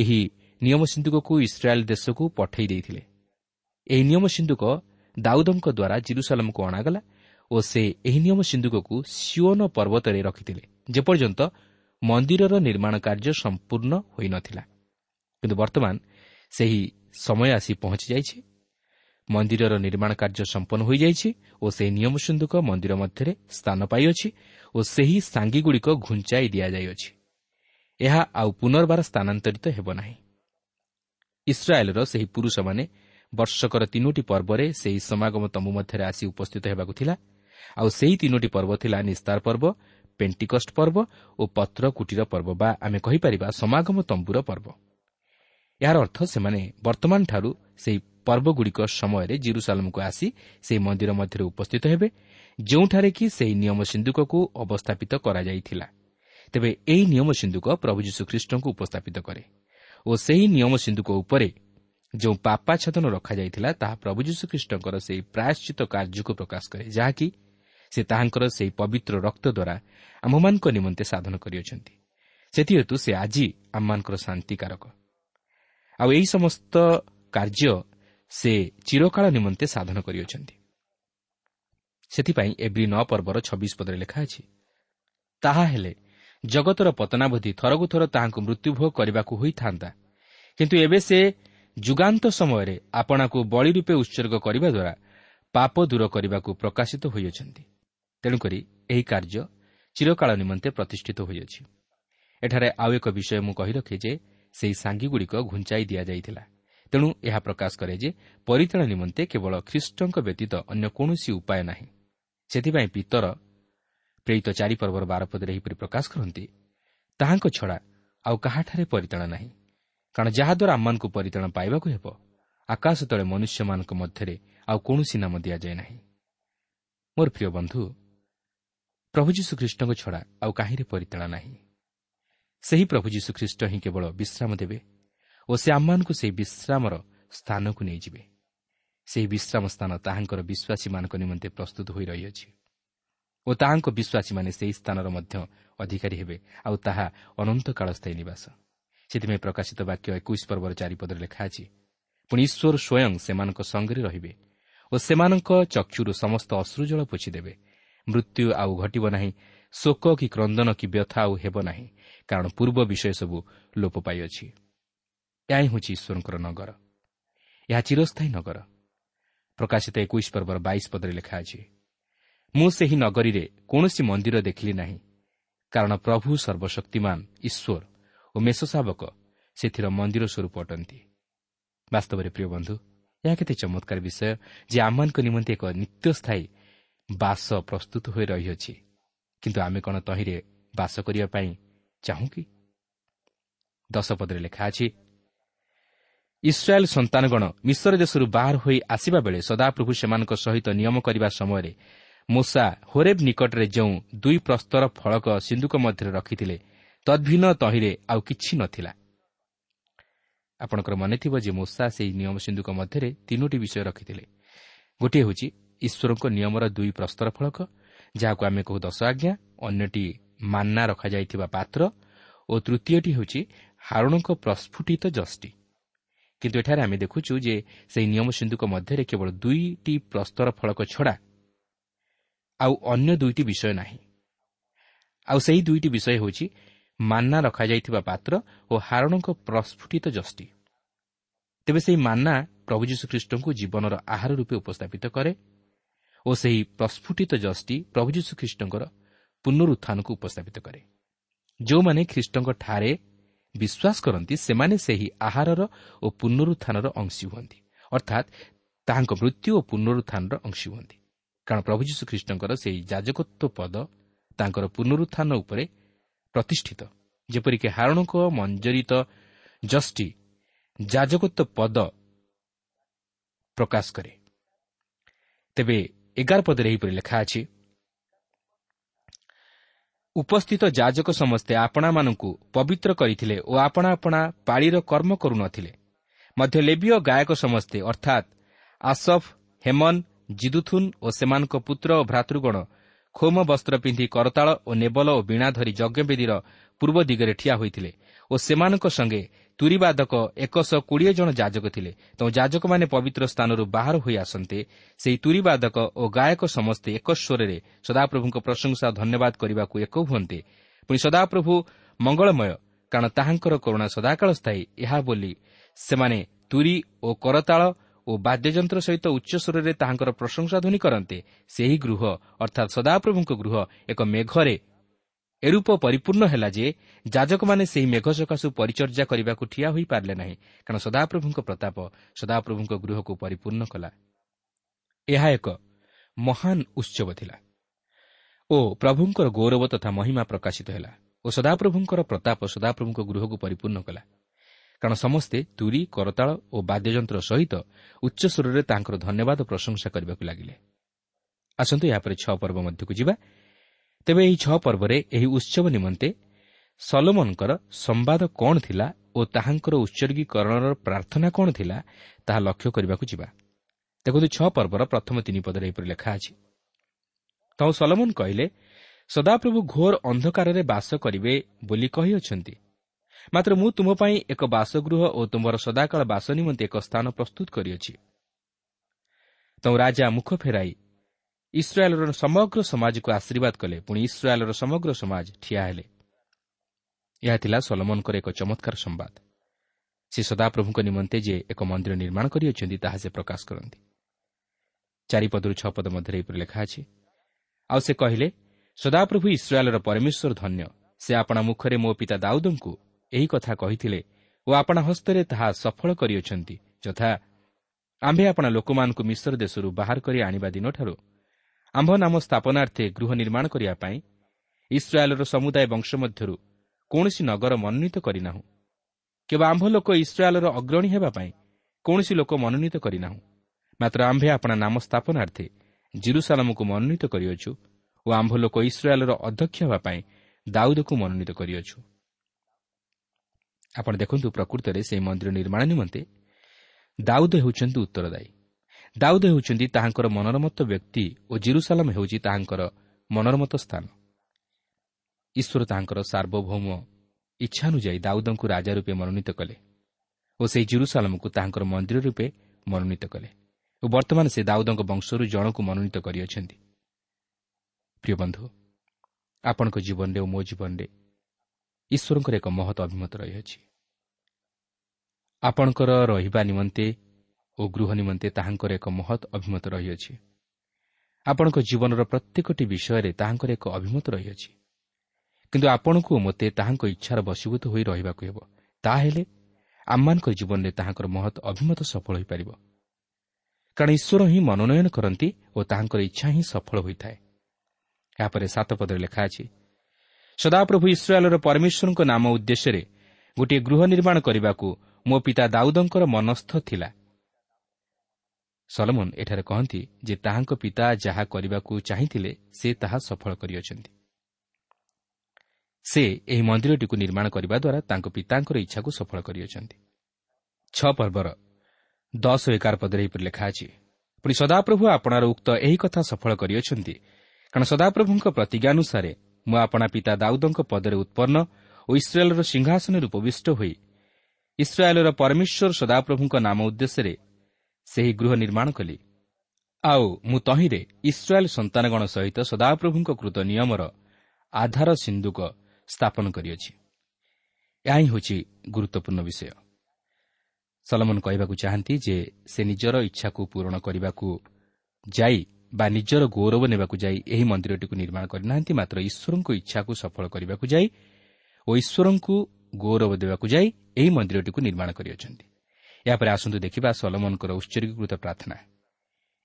ଏହି ନିୟମ ସିନ୍ଧୁକକୁ ଇସ୍ରାଏଲ୍ ଦେଶକୁ ପଠାଇ ଦେଇଥିଲେ। ଏହି ନିୟମ ସିନ୍ଧୁକ ଦାଉଦଙ୍କ ଦ୍ୱାରା ଜିରୁସାଲମକୁ ଅଣାଗଲା ଓ ସେ ଏହି ନିୟମ ସିନ୍ଧୁକକୁ ସିଓନ ପର୍ବତରେ ରଖିଥିଲେ ଯେପର୍ଯ୍ୟନ୍ତ ମନ୍ଦିରର ନିର୍ମାଣ କାର୍ଯ୍ୟ ସମ୍ପୂର୍ଣ୍ଣ ହୋଇନଥିଲା। କିନ୍ତୁ ବର୍ତ୍ତମାନ ସେହି ସମୟ ଆସି ପହଞ୍ଚିଯାଇଛି ମନ୍ଦିରର ନିର୍ମାଣ କାର୍ଯ୍ୟ ସମ୍ପନ୍ନ ହୋଇଯାଇଛି ଓ ସେହି ନିୟମ ସିନ୍ଧୁକ ମନ୍ଦିର ମଧ୍ୟରେ ସ୍ଥାନ ପାଇଅଛି ଓ ସେହି ସାଙ୍ଗିଗୁଡ଼ିକ ଘୁଞ୍ଚାଇ ଦିଆଯାଇଅଛି। ଏହା ଆଉ ପୁନର୍ବାର ସ୍ଥାନାନ୍ତରିତ ହେବ ନାହିଁ। ଇସ୍ରାଏଲ୍ର ସେହି ପୁରୁଷମାନେ ବର୍ଷକର ତିନୋଟି ପର୍ବରେ ସେହି ସମାଗମ ତମ୍ବୁ ମଧ୍ୟରେ ଆସି ଉପସ୍ଥିତ ହେବାକୁ ଥିଲା। ଆଉ ସେହି ତିନୋଟି ପର୍ବ ଥିଲା ନିସ୍ତାର ପର୍ବ ପେଣ୍ଟିକଷ୍ଟ ପର୍ବ ଓ ପତ୍ର କୁଟୀର ପର୍ବ ବା ଆମେ କହିପାରିବା ସମାଗମ ତମ୍ବୁର ପର୍ବ। ଏହାର ଅର୍ଥ ସେମାନେ ବର୍ତ୍ତମାନଠାରୁ ସେହି ପର୍ବଗୁଡ଼ିକ ସମୟରେ ଜିରୁସାଲମକୁ ଆସି ସେହି ମନ୍ଦିର ମଧ୍ୟରେ ଉପସ୍ଥିତ ହେବେ ଯେଉଁଠାରେ କି ସେହି ନିୟମ ସିନ୍ଧୁକକୁ ଅବସ୍ଥାପିତ କରାଯାଇଥିଲା। ତେବେ ଏହି ନିୟମ ସିନ୍ଧୁକ ପ୍ରଭୁ ଯୀଶୁଖ୍ରୀଷ୍ଟଙ୍କୁ ଉପସ୍ଥାପିତ କରେ। ଓ ସେହି ନିୟମ ସିନ୍ଧୁକ ଉପରେ ଯେଉଁ ପାପାଚ୍ଛାଦନ ରଖାଯାଇଥିଲା ତାହା ପ୍ରଭୁ ଯୀଶୁଖ୍ରୀଷ୍ଟଙ୍କର ସେହି ପ୍ରାୟଶ୍ଚିତ କାର୍ଯ୍ୟକୁ ପ୍ରକାଶ କରେ ଯାହାକି ସେ ତାହାଙ୍କର ସେହି ପବିତ୍ର ରକ୍ତ ଦ୍ୱାରା ଆମ୍ଭମାନଙ୍କ ନିମନ୍ତେ ସାଧନ କରିଅଛନ୍ତି। ସେଥିହେତୁ ସେ ଆଜି ଆମମାନଙ୍କର ଶାନ୍ତିକାରକ। ଆଉ ଏହି ସମସ୍ତ କାର୍ଯ୍ୟ ସେ ଚିରକାଳ ନିମନ୍ତେ ସାଧନ କରିଅଛନ୍ତି। ସେଥିପାଇଁ ଏଭ୍ରି ନଅ ପର୍ବର ଛବିଶ ପଦରେ ଲେଖା ଅଛି ତାହା ହେଲେ ଜଗତର ପତନାବଧି ଥରକୁ ଥର ତାହାଙ୍କୁ ମୃତ୍ୟୁଭୋଗ କରିବାକୁ ହୋଇଥାନ୍ତା। କିନ୍ତୁ ଏବେ ସେ ଯୁଗାନ୍ତ ସମୟରେ ଆପଣାକୁ ବଳି ରୂପେ ଉତ୍ସର୍ଗ କରିବା ଦ୍ୱାରା ପାପ ଦୂର କରିବାକୁ ପ୍ରକାଶିତ ହୋଇଅଛନ୍ତି। ତେଣୁକରି ଏହି କାର୍ଯ୍ୟ ଚିରକାଳ ନିମନ୍ତେ ପ୍ରତିଷ୍ଠିତ ହୋଇଅଛି। ଏଠାରେ ଆଉ ଏକ ବିଷୟ ମୁଁ କହି ରଖେ ଯେ ସେହି ସାଙ୍ଗିଗୁଡ଼ିକ ଘୁଞ୍ଚାଇ ଦିଆଯାଇଥିଲା। ତେଣୁ ଏହା ପ୍ରକାଶ କରେ ଯେ ପରିତାଣ ନିମନ୍ତେ କେବଳ ଖ୍ରୀଷ୍ଟଙ୍କ ବ୍ୟତୀତ ଅନ୍ୟ କୌଣସି ଉପାୟ ନାହିଁ। ସେଥିପାଇଁ ପିତର ପ୍ରେରିତ ଚାରିପର୍ବର ବାରପଦରେ ଏହିପରି ପ୍ରକାଶ କରନ୍ତି ତାହାଙ୍କ ଛଡ଼ା ଆଉ କାହାଠାରେ ପରିତାଣ ନାହିଁ। କାରଣ ଯାହାଦ୍ୱାରା ଆମମାନଙ୍କୁ ପରିତାଣ ପାଇବାକୁ ହେବ ଆକାଶ ତଳେ ମନୁଷ୍ୟମାନଙ୍କ ମଧ୍ୟରେ ଆଉ କୌଣସି ନାମ ଦିଆଯାଏ ନାହିଁ। ମୋର ପ୍ରିୟ ବନ୍ଧୁ ପ୍ରଭୁ ଯୀଶୁଖ୍ରୀଷ୍ଟଙ୍କ ଛଡ଼ା ଆଉ କାହିଁରେ ପରିତାଣ ନାହିଁ? ସେହି ପ୍ରଭୁ ଯୀଶୁଖ୍ରୀଷ୍ଟ ହିଁ କେବଳ ବିଶ୍ରାମ ଦେବେ ଓ ସେ ଆମମାନଙ୍କୁ ସେହି ବିଶ୍ରାମର ସ୍ଥାନକୁ ନେଇଯିବେ। ସେହି ବିଶ୍ରାମ ସ୍ଥାନ ତାହାଙ୍କର ବିଶ୍ୱାସୀମାନଙ୍କ ନିମନ୍ତେ ପ୍ରସ୍ତୁତ ହୋଇ ରହିଅଛି। ଓ ତାହାଙ୍କ ବିଶ୍ୱାସୀମାନେ ସେହି ସ୍ଥାନର ମଧ୍ୟ ଅଧିକାରୀ ହେବେ ଆଉ ତାହା ଅନନ୍ତକାଳ ସ୍ଥାୟୀ ନିବାସ। ସେଥିପାଇଁ ପ୍ରକାଶିତ ବାକ୍ୟ ଏକୋଇଶ ପର୍ବର ଚାରିପଦରେ ଲେଖା ଅଛି ପୁଣି ଈଶ୍ୱର ସ୍ୱୟଂ ସେମାନଙ୍କ ସଙ୍ଗରେ ରହିବେ ଓ ସେମାନଙ୍କ ଚକ୍ଷୁରୁ ସମସ୍ତ ଅଶ୍ରୁଜଳ ପୋଛିଦେବେ। ମୃତ୍ୟୁ ଆଉ ଘଟିବ ନାହିଁ ଶୋକ କି କ୍ରନ୍ଦନ କି ବ୍ୟଥା ଆଉ ହେବ ନାହିଁ କାରଣ ପୂର୍ବ ବିଷୟ ସବୁ ଲୋପ ପାଇଅଛି। ଏହା ହିଁ ହେଉଛି ଈଶ୍ୱରଙ୍କର ନଗର। ଏହା ଚିରସ୍ଥାୟୀ ନଗର। ପ୍ରକାଶିତ ଏକୋଇଶ ପର୍ବର ବାଇଶ ପଦରେ ଲେଖା ଅଛି ମୁଁ ସେହି ନଗରୀରେ କୌଣସି ମନ୍ଦିର ଦେଖିଲି ନାହିଁ କାରଣ ପ୍ରଭୁ ସର୍ବଶକ୍ତିମାନ ଈଶ୍ୱର ଓ ମେଷ ଶାବକ ସେଥିର ମନ୍ଦିର ସ୍ୱରୂପ ଅଟନ୍ତି। ବାସ୍ତବରେ ପ୍ରିୟ ବନ୍ଧୁ ଏହା କେତେ ଚମତ୍କାର ବିଷୟ ଯେ ଆମମାନଙ୍କ ନିମନ୍ତେ ଏକ ନିତ୍ୟସ୍ଥାୟୀ ବାସ ପ୍ରସ୍ତୁତ ହୋଇ ରହିଅଛି। କିନ୍ତୁ ଆମେ କ'ଣ ତହିଁରେ ବାସ କରିବା ପାଇଁ ଚାହୁଁ କି? ଦଶପଦରେ ଲେଖା ଅଛି ଇସ୍ରାଏଲ୍ ସନ୍ତାନଗଣ ମିଶ୍ର ଦେଶରୁ ବାହାର ହୋଇ ଆସିବା ବେଳେ ସଦାପ୍ରଭୁ ସେମାନଙ୍କ ସହିତ ନିୟମ କରିବା ସମୟରେ ମୂଷା ହୋରେବ୍ ନିକଟରେ ଯେଉଁ ଦୁଇ ପ୍ରସ୍ତର ଫଳକ ସିନ୍ଧୁକ ମଧ୍ୟରେ ରଖିଥିଲେ ତଦ୍ଭିନ୍ନ ତହିଁରେ ଆଉ କିଛି ନଥିଲା। ଆପଣଙ୍କର ମନେଥିବ ଯେ ମୂଷା ସେହି ନିୟମ ସିନ୍ଧୁକ ମଧ୍ୟରେ ତିନୋଟି ବିଷୟ ରଖିଥିଲେ। ଗୋଟିଏ ହେଉଛି ଈଶ୍ୱରଙ୍କ ନିୟମର ଦୁଇ ପ୍ରସ୍ତର ଫଳକ ଯାହାକୁ ଆମେ କହୁ ଦଶ ଆଜ୍ଞା ଅନ୍ୟଟି ମାନ୍ନା ରଖାଯାଇଥିବା ପାତ୍ର ଓ ତୃତୀୟଟି ହେଉଛି ହାରୁଣଙ୍କ ପ୍ରସ୍ଫୁଟିତ ଜଷ୍ଟି। କିନ୍ତୁ ଏଠାରେ ଆମେ ଦେଖୁଛୁ ଯେ ସେହି ନିୟମ ସିନ୍ଧୁକ ମଧ୍ୟରେ କେବଳ ଦୁଇଟି ପ୍ରସ୍ତର ଫଳକ ଛଡ଼ା ଆଉ ଅନ୍ୟ ଦୁଇଟି ବିଷୟ ନାହିଁ। ଆଉ ସେହି ଦୁଇଟି ବିଷୟ ହେଉଛି ମାନ୍ନା ରଖାଯାଇଥିବା ପାତ୍ର ଓ ହାରଣଙ୍କ ପ୍ରସ୍ଫୁଟିତ ଜଷ୍ଟି। ତେବେ ସେହି ମାନ୍ନା ପ୍ରଭୁ ଯୀଶୁଖ୍ରୀଷ୍ଟଙ୍କୁ ଜୀବନର ଆହାର ରୂପେ ଉପସ୍ଥାପିତ କରେ ଓ ସେହି ପ୍ରସ୍ଫୁଟିତ ଜଷ୍ଟି ପ୍ରଭୁ ଯୀଶୁଖ୍ରୀଷ୍ଟଙ୍କର ପୁନରୁତ୍ଥାନକୁ ଉପସ୍ଥାପିତ କରେ। ଯେଉଁମାନେ ଖ୍ରୀଷ୍ଟଙ୍କଠାରେ ବିଶ୍ୱାସ କରନ୍ତି ସେମାନେ ସେହି ଆହାରର ଓ ପୁନରୁତ୍ଥାନର ଅଂଶୀ ହୁଅନ୍ତି। ଅର୍ଥାତ୍ ତାହାଙ୍କ ମୃତ୍ୟୁ ଓ ପୁନରୁତ୍ଥାନର ଅଂଶୀ ହୁଅନ୍ତି। କାରଣ ପ୍ରଭୁ ଯୀଶୁଖ୍ରୀଷ୍ଟଙ୍କର ସେହି ଯାଜକତ୍ୱ ପଦ ତାଙ୍କର ପୁନରୁତ୍ଥାନ ଉପରେ ପ୍ରତିଷ୍ଠିତ। ଯେପରିକି ହାରଣଙ୍କ ମଞ୍ଜରିତ ଜଷ୍ଟି ଯାଜକତ୍ୱ ପଦ ପ୍ରକାଶ କରେ। ତେବେ ଏଗାର ପଦରେ ଏହିପରି ଲେଖା ଅଛି ଉପସ୍ଥିତ ଯାଜକ ସମସ୍ତେ ଆପଣାମାନଙ୍କୁ ପବିତ୍ର କରିଥିଲେ ଓ ଆପଣା ଆପଣା ପାଳିର କର୍ମ କରୁନଥିଲେ। ମଧ୍ୟ ଲେବିୟ ଗାୟକ ସମସ୍ତେ ଅର୍ଥାତ୍ ଆସଫ୍ ହେମନ୍ ଜିଦୁଥୁନ୍ ଓ ସେମାନଙ୍କ ପୁତ୍ର ଓ ଭ୍ରାତୃଗଣ ଖୋମ ବସ୍ତ୍ର ପିନ୍ଧି କରତାଳ ଓ ନେବଲ ଓ ବୀଣା ଧରି ଯଜ୍ଞବେଦୀର ପୂର୍ବ ଦିଗରେ ଠିଆ ହୋଇଥିଲେ ଓ ସେମାନଙ୍କ ସଙ୍ଗେ ତୁରିବାଦକ ଏକଶହ କୋଡ଼ିଏ ଜଣ ଯାଜକ ଥିଲେ। ତେଣୁ ଯାଜକମାନେ ପବିତ୍ର ସ୍ଥାନରୁ ବାହାର ହୋଇ ଆସନ୍ତେ ସେହି ତୁରିବାଦକ ଓ ଗାୟକ ସମସ୍ତେ ଏକ ସ୍ୱରରେ ସଦାପ୍ରଭୁଙ୍କ ପ୍ରଶଂସା ଧନ୍ୟବାଦ କରିବାକୁ ଏକ ହୁଅନ୍ତେ। ପୁଣି ସଦାପ୍ରଭୁ ମଙ୍ଗଳମୟ କାରଣ ତାହାଙ୍କର କରୁଣା ସଦାକାଳ ସ୍ଥାୟୀ ଏହା ବୋଲି ସେମାନେ ତୁରି ଓ କରତାଳ ଓ ବାଦ୍ୟଯନ୍ତ୍ର ସହିତ ଉଚ୍ଚସ୍ୱରରେ ତାହାଙ୍କର ପ୍ରଶଂସା ଧ୍ୱନି କରନ୍ତେ ସେହି ଗୃହ ଅର୍ଥାତ୍ ସଦାପ୍ରଭୁଙ୍କ ଗୃହ ଏକ ମେଘରେ ଏରୂପ ପରିପୂର୍ଣ୍ଣ ହେଲା ଯେ ଯାଜକମାନେ ସେହି ମେଘ ସକାଶୁ ପରିଚର୍ଯା କରିବାକୁ ଠିଆ ହୋଇପାରିଲେ ନାହିଁ କାରଣ ସଦାପ୍ରଭୁଙ୍କ ପ୍ରତାପ ସଦାପ୍ରଭୁଙ୍କ ଗୃହକୁ ପରିପୂର୍ଣ୍ଣ କଲା। ଏହା ଏକ ମହାନ ଉତ୍ସବ ଥିଲା ଓ ପ୍ରଭୁଙ୍କର ଗୌରବ ତଥା ମହିମା ପ୍ରକାଶିତ ହେଲା ଓ ସଦାପ୍ରଭୁଙ୍କର ପ୍ରତାପ ସଦାପ୍ରଭୁଙ୍କ ଗୃହକୁ ପରିପୂର୍ଣ୍ଣ କଲା। କାରଣ ସମସ୍ତେ ତୁରି କରତାଳ ଓ ବାଦ୍ୟଯନ୍ତ୍ର ସହିତ ଉଚ୍ଚସ୍ୱରରେ ତାଙ୍କର ଧନ୍ୟବାଦ ପ୍ରଶଂସା କରିବାକୁ ଲାଗିଲେ। ଆସନ୍ତୁ ଏହାପରେ ଛଅ ପର୍ବ ମଧ୍ୟକୁ ଯିବା। ତେବେ ଏହି ଛଅ ପର୍ବରେ ଏହି ଉତ୍ସବ ନିମନ୍ତେ ସଲୋମନଙ୍କର ସମ୍ବାଦ କ'ଣ ଥିଲା ଓ ତାହାଙ୍କର ଉତ୍ସର୍ଗୀକରଣର ପ୍ରାର୍ଥନା କ'ଣ ଥିଲା ତାହା ଲକ୍ଷ୍ୟ କରିବାକୁ ଯିବା। ଦେଖନ୍ତୁ ଛଅ ପର୍ବର ପ୍ରଥମ ତିନି ପଦରେ ଏହିପରି ଲେଖା ଅଛି। ତୁ ସଲୋମନ କହିଲେ ସଦାପ୍ରଭୁ ଘୋର ଅନ୍ଧକାରରେ ବାସ କରିବେ ବୋଲି କହିଅଛନ୍ତି। ମାତ୍ର ମୁଁ ତୁମ ପାଇଁ ଏକ ବାସଗୃହ ଓ ତୁମର ସଦାକାଳ ବାସ ନିମନ୍ତେ ଏକ ସ୍ଥାନ ପ୍ରସ୍ତୁତ କରିଅଛି। ତୁ ରାଜା ମୁଖ ଫେରାଇ ଇସ୍ରାଏଲ୍ର ସମଗ୍ର ସମାଜକୁ ଆଶୀର୍ବାଦ କଲେ। ପୁଣି ଇସ୍ରାଏଲ୍ର ସମଗ୍ର ସମାଜ ଠିଆ ହେଲେ। ଏହା ଥିଲା ସଲମନଙ୍କର ଏକ ଚମତ୍କାର ସମ୍ବାଦ। ସେ ସଦାପ୍ରଭୁଙ୍କ ନିମନ୍ତେ ଯେ ଏକ ମନ୍ଦିର ନିର୍ମାଣ କରିଅଛନ୍ତି ତାହା ସେ ପ୍ରକାଶ କରନ୍ତି। ଚାରିପଦରୁ ଛଅ ପଦ ମଧ୍ୟରେ ଏହିପରି ଲେଖା ଅଛି ଆଉ ସେ କହିଲେ ସଦାପ୍ରଭୁ ଇସ୍ରାଏଲ୍ର ପରମେଶ୍ୱର ଧନ୍ୟ। ସେ ଆପଣା ମୁଖରେ ମୋ ପିତା ଦାଉଦଙ୍କୁ ଏହି କଥା କହିଥିଲେ ଓ ଆପଣା ହସ୍ତରେ ତାହା ସଫଳ କରିଅଛନ୍ତି ଯଥା ଆମ୍ଭେ ଆପଣା ଲୋକମାନଙ୍କୁ ମିଶ୍ର ଦେଶରୁ ବାହାର କରି ଆଣିବା ଦିନଠାରୁ ଆମ୍ଭ ନାମ ସ୍ଥାପନାର୍ଥେ ଗୃହ ନିର୍ମାଣ କରିବା ପାଇଁ ଇସ୍ରାଏଲ୍ର ସମୁଦାୟ ବଂଶ ମଧ୍ୟରୁ କୌଣସି ନଗର ମନୋନୀତ କରିନାହୁଁ। କେବଳ ଆମ୍ଭ ଲୋକ ଇସ୍ରାଏଲ୍ର ଅଗ୍ରଣୀ ହେବା ପାଇଁ କୌଣସି ଲୋକ ମନୋନୀତ କରିନାହୁଁ। ମାତ୍ର ଆମ୍ଭେ ଆପଣା ନାମ ସ୍ଥାପନାର୍ଥେ ଜିରୁସାଲାମକୁ ମନୋନୀତ କରିଅଛୁ ଓ ଆମ୍ଭ ଲୋକ ଇସ୍ରାଏଲ୍ର ଅଧ୍ୟକ୍ଷ ହେବା ପାଇଁ ଦାଉଦକୁ ମନୋନୀତ କରିଅଛୁ। ଆପଣ ଦେଖନ୍ତୁ ପ୍ରକୃତରେ ସେହି ମନ୍ଦିର ନିର୍ମାଣ ନିମନ୍ତେ ଦାଉଦ ହେଉଛନ୍ତି ଉତ୍ତରଦାୟୀ। ଦାଉଦ ହେଉଛନ୍ତି ତାହାଙ୍କର ମନୋରମତ ବ୍ୟକ୍ତି ଓ ଜିରୁସାଲାମ ହେଉଛି ତାହାଙ୍କର ମନୋରମତ ସ୍ଥାନ। ଈଶ୍ୱର ତାହାଙ୍କର ସାର୍ବଭୌମ ଇଚ୍ଛାନୁଯାୟୀ ଦାଉଦଙ୍କୁ ରାଜା ରୂପେ ମନୋନୀତ କଲେ ଓ ସେହି ଜିରୁସାଲାମକୁ ତାହାଙ୍କର ମନ୍ଦିର ରୂପେ ମନୋନୀତ କଲେ ଓ ବର୍ତ୍ତମାନ ସେ ଦାଉଦଙ୍କ ବଂଶରୁ ଜଣକୁ ମନୋନୀତ କରିଅଛନ୍ତି। ପ୍ରିୟ ବନ୍ଧୁ ଆପଣଙ୍କ ଜୀବନରେ ଓ ମୋ ଜୀବନରେ ଈଶ୍ୱରଙ୍କର ଏକ ମହତ ଅଭିମତ ରହିଅଛି। ଆପଣଙ୍କର ରହିବା ନିମନ୍ତେ ଓ ଗୃହ ନିମନ୍ତେ ତାହାଙ୍କର ଏକ ମହତ ଅଭିମତ ରହିଅଛି। ଆପଣଙ୍କ ଜୀବନର ପ୍ରତ୍ୟେକଟି ବିଷୟରେ ତାହାଙ୍କର ଏକ ଅଭିମତ ରହିଅଛି। କିନ୍ତୁ ଆପଣଙ୍କୁ ମୋତେ ତାହାଙ୍କ ଇଚ୍ଛାର ବଶୀଭୂତ ହୋଇ ରହିବାକୁ ହେବ ତାହେଲେ ଆମମାନଙ୍କ ଜୀବନରେ ତାହାଙ୍କର ମହତ ଅଭିମତ ସଫଳ ହୋଇପାରିବ। କାରଣ ଈଶ୍ୱର ହିଁ ମନୋନୟନ କରନ୍ତି ଓ ତାହାଙ୍କର ଇଚ୍ଛା ହିଁ ସଫଳ ହୋଇଥାଏ। ଏହାପରେ ସାତ ପଦରେ ଲେଖା ଅଛି ସଦାପ୍ରଭୁ ଇସ୍ରାଏଲ୍ର ପରମେଶ୍ୱରଙ୍କ ନାମ ଉଦ୍ଦେଶ୍ୟରେ ଗୋଟିଏ ଗୃହ ନିର୍ମାଣ କରିବାକୁ ମୋ ପିତା ଦାଉଦଙ୍କର ମନସ୍ଥ ଥିଲା। ସଲମନ ଏଠାରେ କହନ୍ତି ଯେ ତାହାଙ୍କ ପିତା ଯାହା କରିବାକୁ ଚାହିଁଥିଲେ ସେ ତାହା ସଫଳ କରିଅଛନ୍ତି। ସେ ଏହି ମନ୍ଦିରଟିକୁ ନିର୍ମାଣ କରିବା ଦ୍ୱାରା ତାଙ୍କ ପିତାଙ୍କର ଇଚ୍ଛାକୁ ସଫଳ କରିଅଛନ୍ତି। ଛଅ ପର୍ବର ଦଶ ଏଗାର ପଦରେ ଏହିପରି ଲେଖା ଅଛି ପୁଣି ସଦାପ୍ରଭୁ ଆପଣାର ଉକ୍ତ ଏହି କଥା ସଫଳ କରିଅଛନ୍ତି କାରଣ ସଦାପ୍ରଭୁଙ୍କ ପ୍ରତିଜ୍ଞାନୁସାରେ ମୁଁ ଆପଣା ପିତା ଦାଉଦଙ୍କ ପଦରେ ଉତ୍ପନ୍ନ ଓ ଇସ୍ରାଏଲ୍ର ସିଂହାସନରେ ଉପବିଷ୍ଟ ହୋଇ ଇସ୍ରାଏଲ୍ର ପରମେଶ୍ୱର ସଦାପ୍ରଭୁଙ୍କ ନାମ ଉଦ୍ଦେଶ୍ୟରେ ସେହି ଗୃହ ନିର୍ମାଣ କଲି। ଆଉ ମୁଁ ତହିଁରେ ଇସ୍ରାଏଲ୍ ସନ୍ତାନଗଣ ସହିତ ସଦାପ୍ରଭୁଙ୍କ କୃତ ନିୟମର ଆଧାର ସିନ୍ଧୁକ ସ୍ଥାପନ କରିଅଛି। ଏହା ହିଁ ହେଉଛି ଗୁରୁତ୍ୱପୂର୍ଣ୍ଣ ବିଷୟ। ସଲମନ କହିବାକୁ ଚାହାନ୍ତି ଯେ ସେ ନିଜର ଇଚ୍ଛାକୁ ପୂରଣ କରିବାକୁ ଯାଇ ବା ନିଜର ଗୌରବ ନେବାକୁ ଯାଇ ଏହି ମନ୍ଦିରଟିକୁ ନିର୍ମାଣ କରିନାହାନ୍ତି ମାତ୍ର ଈଶ୍ୱରଙ୍କ ଇଚ୍ଛାକୁ ସଫଳ କରିବାକୁ ଯାଇ ଓ ଈଶ୍ୱରଙ୍କୁ ଗୌରବ ଦେବାକୁ ଯାଇ ଏହି ମନ୍ଦିରଟିକୁ ନିର୍ମାଣ କରିଅଛନ୍ତି। ଏହାପରେ ଆସନ୍ତୁ ଦେଖିବା ସଲମନଙ୍କର ଉତ୍ସର୍ଗୀକୃତ ପ୍ରାର୍ଥନା।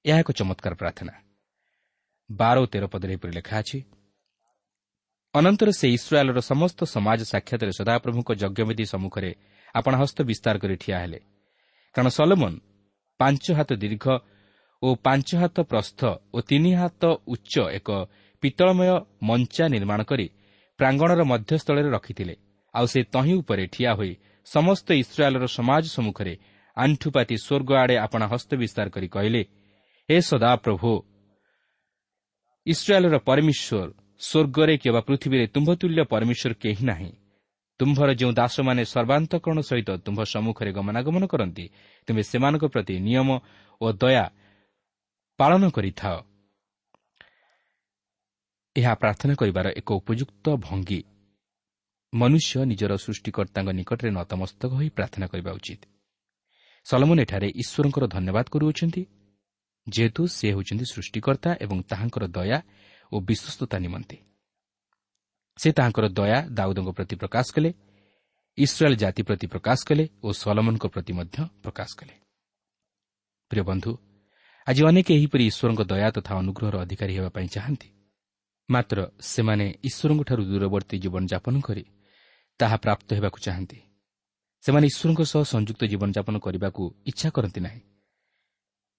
ଏହା ଏକ ଚମତ୍କାର ପ୍ରାର୍ଥନା। ବାର ଓ ତେର ପଦରେ ଏପରି ଲେଖା ଅଛି ଅନନ୍ତର ସେ ଇସ୍ରାଏଲ୍ର ସମସ୍ତ ସମାଜ ସାକ୍ଷାତରେ ସଦାପ୍ରଭୁଙ୍କ ଯଜ୍ଞବିଧି ସମ୍ମୁଖରେ ଆପଣା ହସ୍ତ ବିସ୍ତାର କରି ଠିଆ ହେଲେ। କାରଣ ସଲମନ ପାଞ୍ଚ ହାତ ଦୀର୍ଘ ଓ ପାଞ୍ଚ ହାତ ପ୍ରସ୍ଥ ଓ ତିନି ହାତ ଉଚ୍ଚ ଏକ ପିତ୍ତଳମୟ ମଞ୍ଚା ନିର୍ମାଣ କରି ପ୍ରାଙ୍ଗଣର ମଧ୍ୟସ୍ଥଳରେ ରଖିଥିଲେ। ଆଉ ସେ ତହିଁ ଉପରେ ଠିଆ ହୋଇ ସମସ୍ତ ଇସ୍ରାଏଲ୍ର ସମାଜ ସମ୍ମୁଖରେ ଆଣ୍ଠୁପାତି ସ୍ୱର୍ଗ ଆଡ଼େ ଆପଣା ହସ୍ତ ବିସ୍ତାର କରି କହିଲେ ହେ ସଦାପ୍ରଭୁ ଇସ୍ରାଏଲ୍ର ପରମେଶ୍ୱର ସ୍ୱର୍ଗରେ କିମ୍ବା ପୃଥିବୀରେ ତୁମ୍ଭତୁଲ୍ୟ ପରମେଶ୍ୱର କେହି ନାହିଁ। ତୁମ୍ଭର ଯେଉଁ ଦାସମାନେ ସର୍ବାନ୍ତକରଣ ସହିତ ତୁମ୍ଭ ସମ୍ମୁଖରେ ଗମନାଗମନ କରନ୍ତି ତୁମେ ସେମାନଙ୍କ ପ୍ରତି ନିୟମ ଓ ଦୟା ପାଳନ କରିଥାଅ। ଏହା ପ୍ରାର୍ଥନା କରିବାର ଏକ ଉପଯୁକ୍ତ ଭଙ୍ଗୀ। ମନୁଷ୍ୟ ନିଜର ସୃଷ୍ଟିକର୍ତ୍ତାଙ୍କ ନିକଟରେ ନତମସ୍ତକ ହୋଇ ପ୍ରାର୍ଥନା କରିବା ଉଚିତ। ସଲମନ ଏଠାରେ ଈଶ୍ୱରଙ୍କର ଧନ୍ୟବାଦ କରୁଅଛନ୍ତି ଯେହେତୁ ସେ ହେଉଛନ୍ତି ସୃଷ୍ଟିକର୍ତ୍ତା ଏବଂ ତାହାଙ୍କର ଦୟା ଓ ବିଶ୍ୱସ୍ତତା ନିମନ୍ତେ। ସେ ତାହାଙ୍କର ଦୟା ଦାଉଦଙ୍କ ପ୍ରତି ପ୍ରକାଶ କଲେ ଇସ୍ରାଏଲ୍ ଜାତି ପ୍ରତି ପ୍ରକାଶ କଲେ ଓ ସଲମନଙ୍କ ପ୍ରତି ମଧ୍ୟ ପ୍ରକାଶ କଲେ। ପ୍ରିୟ ବନ୍ଧୁ ଆଜି ଅନେକ ଏହିପରି ଈଶ୍ୱରଙ୍କ ଦୟା ତଥା ଅନୁଗ୍ରହର ଅଧିକାରୀ ହେବା ପାଇଁ ଚାହାନ୍ତି। ମାତ୍ର ସେମାନେ ଈଶ୍ୱରଙ୍କଠାରୁ ଦୂରବର୍ତ୍ତୀ ଜୀବନଯାପନ କରି ତାହା ପ୍ରାପ୍ତ ହେବାକୁ ଚାହାନ୍ତି। ସେମାନେ ଈଶ୍ୱରଙ୍କ ସହ ସଂଯୁକ୍ତ ଜୀବନଯାପନ କରିବାକୁ ଇଚ୍ଛା କରନ୍ତି ନାହିଁ।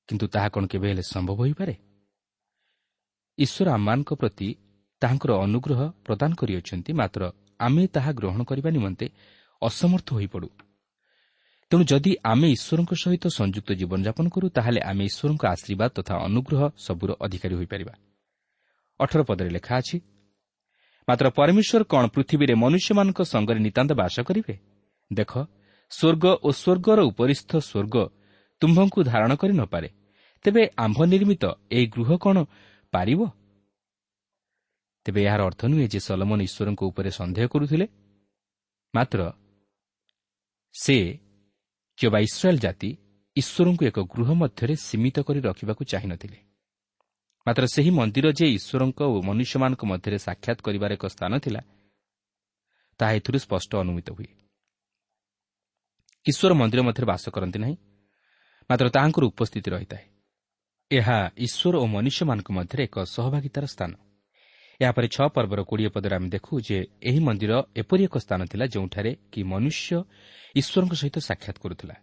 କିନ୍ତୁ ତାହା କ'ଣ କେବେ ହେଲେ ସମ୍ଭବ ହୋଇପାରେ? ଈଶ୍ୱର ଆମମାନଙ୍କ ପ୍ରତି ତାହାଙ୍କର ଅନୁଗ୍ରହ ପ୍ରଦାନ କରିଅଛନ୍ତି ମାତ୍ର ଆମେ ତାହା ଗ୍ରହଣ କରିବା ନିମନ୍ତେ ଅସମର୍ଥ ହୋଇପଡ଼ୁ। ତେଣୁ ଯଦି ଆମେ ଈଶ୍ୱରଙ୍କ ସହିତ ସଂଯୁକ୍ତ ଜୀବନଯାପନ କରୁ ତାହେଲେ ଆମେ ଈଶ୍ୱରଙ୍କ ଆଶୀର୍ବାଦ ତଥା ଅନୁଗ୍ରହ ସବୁର ଅଧିକାରୀ ହୋଇପାରିବା। ଅଠର ପଦରେ ଲେଖା ଅଛି ମାତ୍ର ପରମେଶ୍ୱର କ'ଣ ପୃଥିବୀରେ ମନୁଷ୍ୟମାନଙ୍କ ସଙ୍ଗରେ ନିତାନ୍ତ ବାସ କରିବେ? ଦେଖ ସ୍ୱର୍ଗ ଓ ସ୍ୱର୍ଗର ଉପରିସ୍ଥ ସ୍ୱର୍ଗ ତୁମ୍ଭଙ୍କୁ ଧାରଣ କରି ନପାରେ ତେବେ ଆମ୍ଭ ନିର୍ମିତ ଏହି ଗୃହ କ'ଣ ପାରିବ? ତେବେ ଏହାର ଅର୍ଥ ନୁହେଁ ଯେ ସଲମନ ଈଶ୍ୱରଙ୍କ ଉପରେ ସନ୍ଦେହ କରୁଥିଲେ। ମାତ୍ର ସେ କିମ୍ବା ଇସ୍ରାଏଲ୍ ଜାତି ଈଶ୍ୱରଙ୍କୁ ଏକ ଗୃହ ମଧ୍ୟରେ ସୀମିତ କରି ରଖିବାକୁ ଚାହିଁନଥିଲେ। ମାତ୍ର ସେହି ମନ୍ଦିର ଯେ ଈଶ୍ୱରଙ୍କ ଓ ମନୁଷ୍ୟମାନଙ୍କ ମଧ୍ୟରେ ସାକ୍ଷାତ କରିବାର ଏକ ସ୍ଥାନ ଥିଲା ତାହା ଏଥିରୁ ସ୍ପଷ୍ଟ ଅନୁମିତ ହୁଏ। ଈଶ୍ୱର ମନ୍ଦିର ମଧ୍ୟରେ ବାସ କରନ୍ତି ନାହିଁ ମାତ୍ର ତାହାଙ୍କର ଉପସ୍ଥିତି ରହିଥାଏ। ଏହା ଈଶ୍ୱର ଓ ମନୁଷ୍ୟମାନଙ୍କ ମଧ୍ୟରେ ଏକ ସହଭାଗିତାର ସ୍ଥାନ। ଏହାପରେ ଛଅ ପର୍ବର କୋଡ଼ିଏ ପଦରେ ଆମେ ଦେଖୁ ଯେ ଏହି ମନ୍ଦିର ଏପରି ଏକ ସ୍ଥାନ ଥିଲା ଯେଉଁଠାରେ କି ମନୁଷ୍ୟ ଈଶ୍ୱରଙ୍କ ସହିତ ସାକ୍ଷାତ କରୁଥିଲା।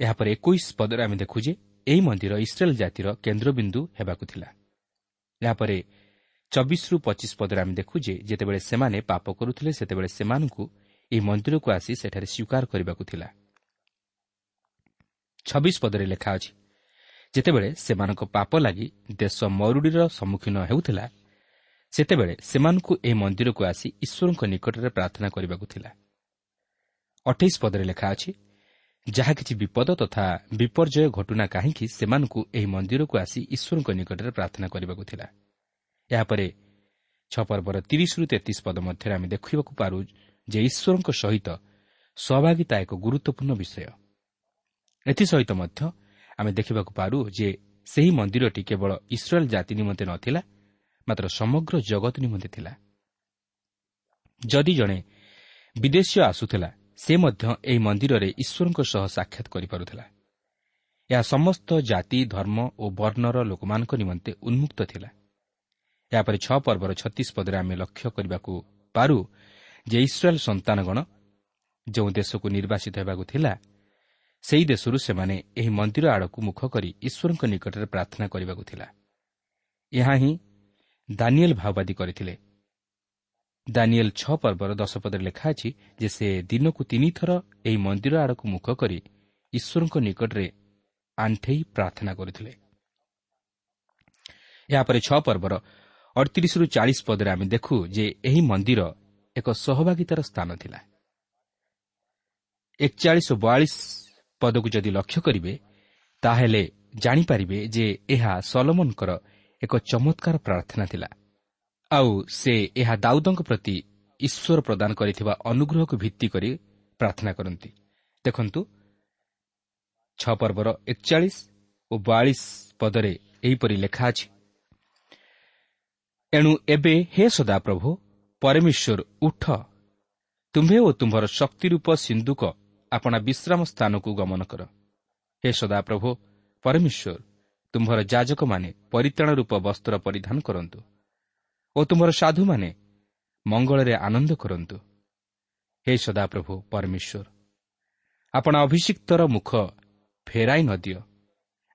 ଏହାପରେ ଏକୋଇଶ ପଦରେ ଆମେ ଦେଖୁ ଯେ ଏହି ମନ୍ଦିର ଇସ୍ରାଏଲ୍ ଜାତିର କେନ୍ଦ୍ରବିନ୍ଦୁ ହେବାକୁ ଥିଲା। ଏହାପରେ ଚବିଶରୁ ପଚିଶ ପଦରେ ଆମେ ଦେଖୁ ଯେ ଯେତେବେଳେ ସେମାନେ ପାପ କରୁଥିଲେ ସେତେବେଳେ ସେମାନଙ୍କୁ ଏହି ମନ୍ଦିରକୁ ଆସି ସେଠାରେ ସ୍ୱୀକାର କରିବାକୁ ଥିଲା। ଛବିଶ ପଦରେ ଲେଖା ଅଛି ଯେତେବେଳେ ସେମାନଙ୍କ ପାପ ଲାଗି ଦେଶ ମରୁଡ଼ିର ସମ୍ମୁଖୀନ ହେଉଥିଲା ସେତେବେଳେ ସେମାନଙ୍କୁ ଏହି ମନ୍ଦିରକୁ ଆସି ଈଶ୍ୱରଙ୍କ ନିକଟରେ ପ୍ରାର୍ଥନା କରିବାକୁ ଥିଲା। ଅଠେଇଶ ପଦରେ ଲେଖା ଅଛି ଯାହା କିଛି ବିପଦ ତଥା ବିପର୍ଯ୍ୟୟ ଘଟୁନା କାହିଁକି ସେମାନଙ୍କୁ ଏହି ମନ୍ଦିରକୁ ଆସି ଈଶ୍ୱରଙ୍କ ନିକଟରେ ପ୍ରାର୍ଥନା କରିବାକୁ ଥିଲା। ଏହାପରେ ଛଅ ପର୍ବର ତିରିଶରୁ ତେତିଶ ପଦ ମଧ୍ୟରେ ଆମେ ଦେଖିବାକୁ ପାରୁ ଯେ ଈଶ୍ୱରଙ୍କ ସହିତ ସହଭାଗିତା ଏକ ଗୁରୁତ୍ୱପୂର୍ଣ୍ଣ ବିଷୟ। ଏଥିସହିତ ମଧ୍ୟ ଆମେ ଦେଖିବାକୁ ପାରୁ ଯେ ସେହି ମନ୍ଦିରଟି କେବଳ ଇସ୍ରାଏଲ୍ ଜାତି ନିମନ୍ତେ ନଥିଲା ମାତ୍ର ସମଗ୍ର ଜଗତ ନିମନ୍ତେ ଥିଲା। ଯଦି ଜଣେ ବିଦେଶୀୟ ଆସୁଥିଲା ସେ ମଧ୍ୟ ଏହି ମନ୍ଦିରରେ ଈଶ୍ୱରଙ୍କ ସହ ସାକ୍ଷାତ କରିପାରୁଥିଲା। ଏହା ସମସ୍ତ ଜାତି ଧର୍ମ ଓ ବର୍ଣ୍ଣର ଲୋକମାନଙ୍କ ନିମନ୍ତେ ଉନ୍ମୁକ୍ତ ଥିଲା। ଏହାପରେ ଛଅ ପର୍ବର ଛତିଶ ପଦରେ ଆମେ ଲକ୍ଷ୍ୟ କରିବାକୁ ପାରୁ ଯେ ଇସ୍ରାଏଲ୍ ସନ୍ତାନଗଣ ଯେଉଁ ଦେଶକୁ ନିର୍ବାସିତ ହେବାକୁ ଥିଲା ସେହି ଦେଶରୁ ସେମାନେ ଏହି ମନ୍ଦିର ଆଡ଼କୁ ମୁଖ କରି ଈଶ୍ୱରଙ୍କ ନିକଟରେ ପ୍ରାର୍ଥନା କରିବାକୁ ଥିଲା। ଏହା ହିଁ ଦାନିଏଲ୍ ଭାଓବାଦୀ କରିଥିଲେ। ଦାନିଏଲ୍ ଛଅ ପର୍ବର ଦଶପଦରେ ଲେଖା ଅଛି ଯେ ସେ ଦିନକୁ ତିନିଥର ଏହି ମନ୍ଦିର ଆଡ଼କୁ ମୁଖ କରି ଈଶ୍ୱରଙ୍କ ନିକଟରେ ଆଣ୍ଠେଇ ପ୍ରାର୍ଥନା କରୁଥିଲେ। ଏହାପରେ ଛଅ ପର୍ବର ଅଡ଼ତିରିଶରୁ ଚାଳିଶ ପଦରେ ଆମେ ଦେଖୁ ଯେ ଏହି ମନ୍ଦିର ଏକ ସହଭାଗିତାର ସ୍ଥାନ ଥିଲା। ଏକଚାଳିଶ ଓ ବୟାଳିଶ ପଦକୁ ଯଦି ଲକ୍ଷ୍ୟ କରିବେ ତାହେଲେ ଜାଣିପାରିବେ ଯେ ଏହା ସଲମନଙ୍କର ଏକ ଚମତ୍କାର ପ୍ରାର୍ଥନା ଥିଲା। ଆଉ ସେ ଏହା ଦାଉଦଙ୍କ ପ୍ରତି ଈଶ୍ୱର ପ୍ରଦାନ କରିଥିବା ଅନୁଗ୍ରହକୁ ଭିତ୍ତି କରି ପ୍ରାର୍ଥନା କରନ୍ତି। ଦେଖନ୍ତୁ ଛଅ ପର୍ବର ଏକଚାଳିଶ ଓ ବୟାଳିଶ ପଦରେ ଏହିପରି ଲେଖା ଅଛି ଏଣୁ ଏବେ ହେ ସଦାପ୍ରଭୁ ପରମେଶ୍ୱର ଉଠ। ତୁମ୍ଭେ ଓ ତୁମ୍ଭର ଶକ୍ତିରୂପ ସିନ୍ଧୁକ ଆପଣା ବିଶ୍ରାମ ସ୍ଥାନକୁ ଗମନ କର। ହେ ସଦାପ୍ରଭୁ ପରମେଶ୍ୱର ତୁମ୍ଭର ଯାଜକମାନେ ପରିତାଣ ରୂପ ବସ୍ତ୍ର ପରିଧାନ କରନ୍ତୁ ଓ ତୁମ୍ଭର ସାଧୁମାନେ ମଙ୍ଗଳରେ ଆନନ୍ଦ କରନ୍ତୁ। ହେ ସଦାପ୍ରଭୁ ପରମେଶ୍ୱର ଆପଣା ଅଭିଷିକ୍ତର ମୁଖ ଫେରାଇ ନ ଦିଅ।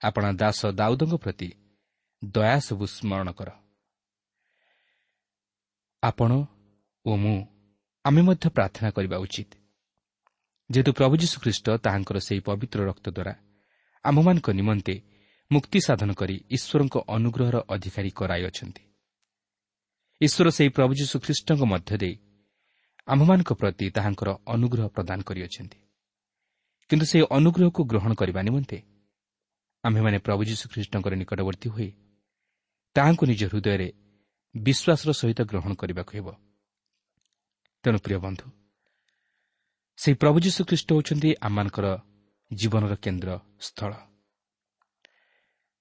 ଆପଣା ଦାସ ଦାଉଦଙ୍କ ପ୍ରତି ଦୟା ସବୁ ସ୍ମରଣ କର। ଆପଣ ଓ ମୁଁ ଆମେ ମଧ୍ୟ ପ୍ରାର୍ଥନା କରିବା ଉଚିତ। ଯେହେତୁ ପ୍ରଭୁ ଯୀଶୁଖ୍ରୀଷ୍ଟ ତାହାଙ୍କର ସେହି ପବିତ୍ର ରକ୍ତ ଦ୍ୱାରା ଆମ୍ଭମାନଙ୍କ ନିମନ୍ତେ ମୁକ୍ତି ସାଧନ କରି ଈଶ୍ୱରଙ୍କ ଅନୁଗ୍ରହର ଅଧିକାରୀ କରାଇଅଛନ୍ତି ଈଶ୍ୱର ସେହି ପ୍ରଭୁ ଯୀଶୁଖ୍ରୀଷ୍ଟଙ୍କ ମଧ୍ୟ ଦେଇ ଆମ୍ଭମାନଙ୍କ ପ୍ରତି ତାହାଙ୍କର ଅନୁଗ୍ରହ ପ୍ରଦାନ କରିଅଛନ୍ତି କିନ୍ତୁ ସେହି ଅନୁଗ୍ରହକୁ ଗ୍ରହଣ କରିବା ନିମନ୍ତେ ଆମ୍ଭେମାନେ ପ୍ରଭୁ ଯୀଶୁଖ୍ରୀଷ୍ଟଙ୍କର ନିକଟବର୍ତ୍ତୀ ହୋଇ ତାହାଙ୍କୁ ନିଜ ହୃଦୟରେ ବିଶ୍ୱାସର ସହିତ ଗ୍ରହଣ କରିବାକୁ ହେବ। ତେଣୁ ପ୍ରିୟ ବନ୍ଧୁ ସେହି ପ୍ରଭୁ ଯୀଶୁଖ୍ରୀଷ୍ଟ ହେଉଛନ୍ତି ଆମମାନଙ୍କର ଜୀବନର କେନ୍ଦ୍ର ସ୍ଥଳ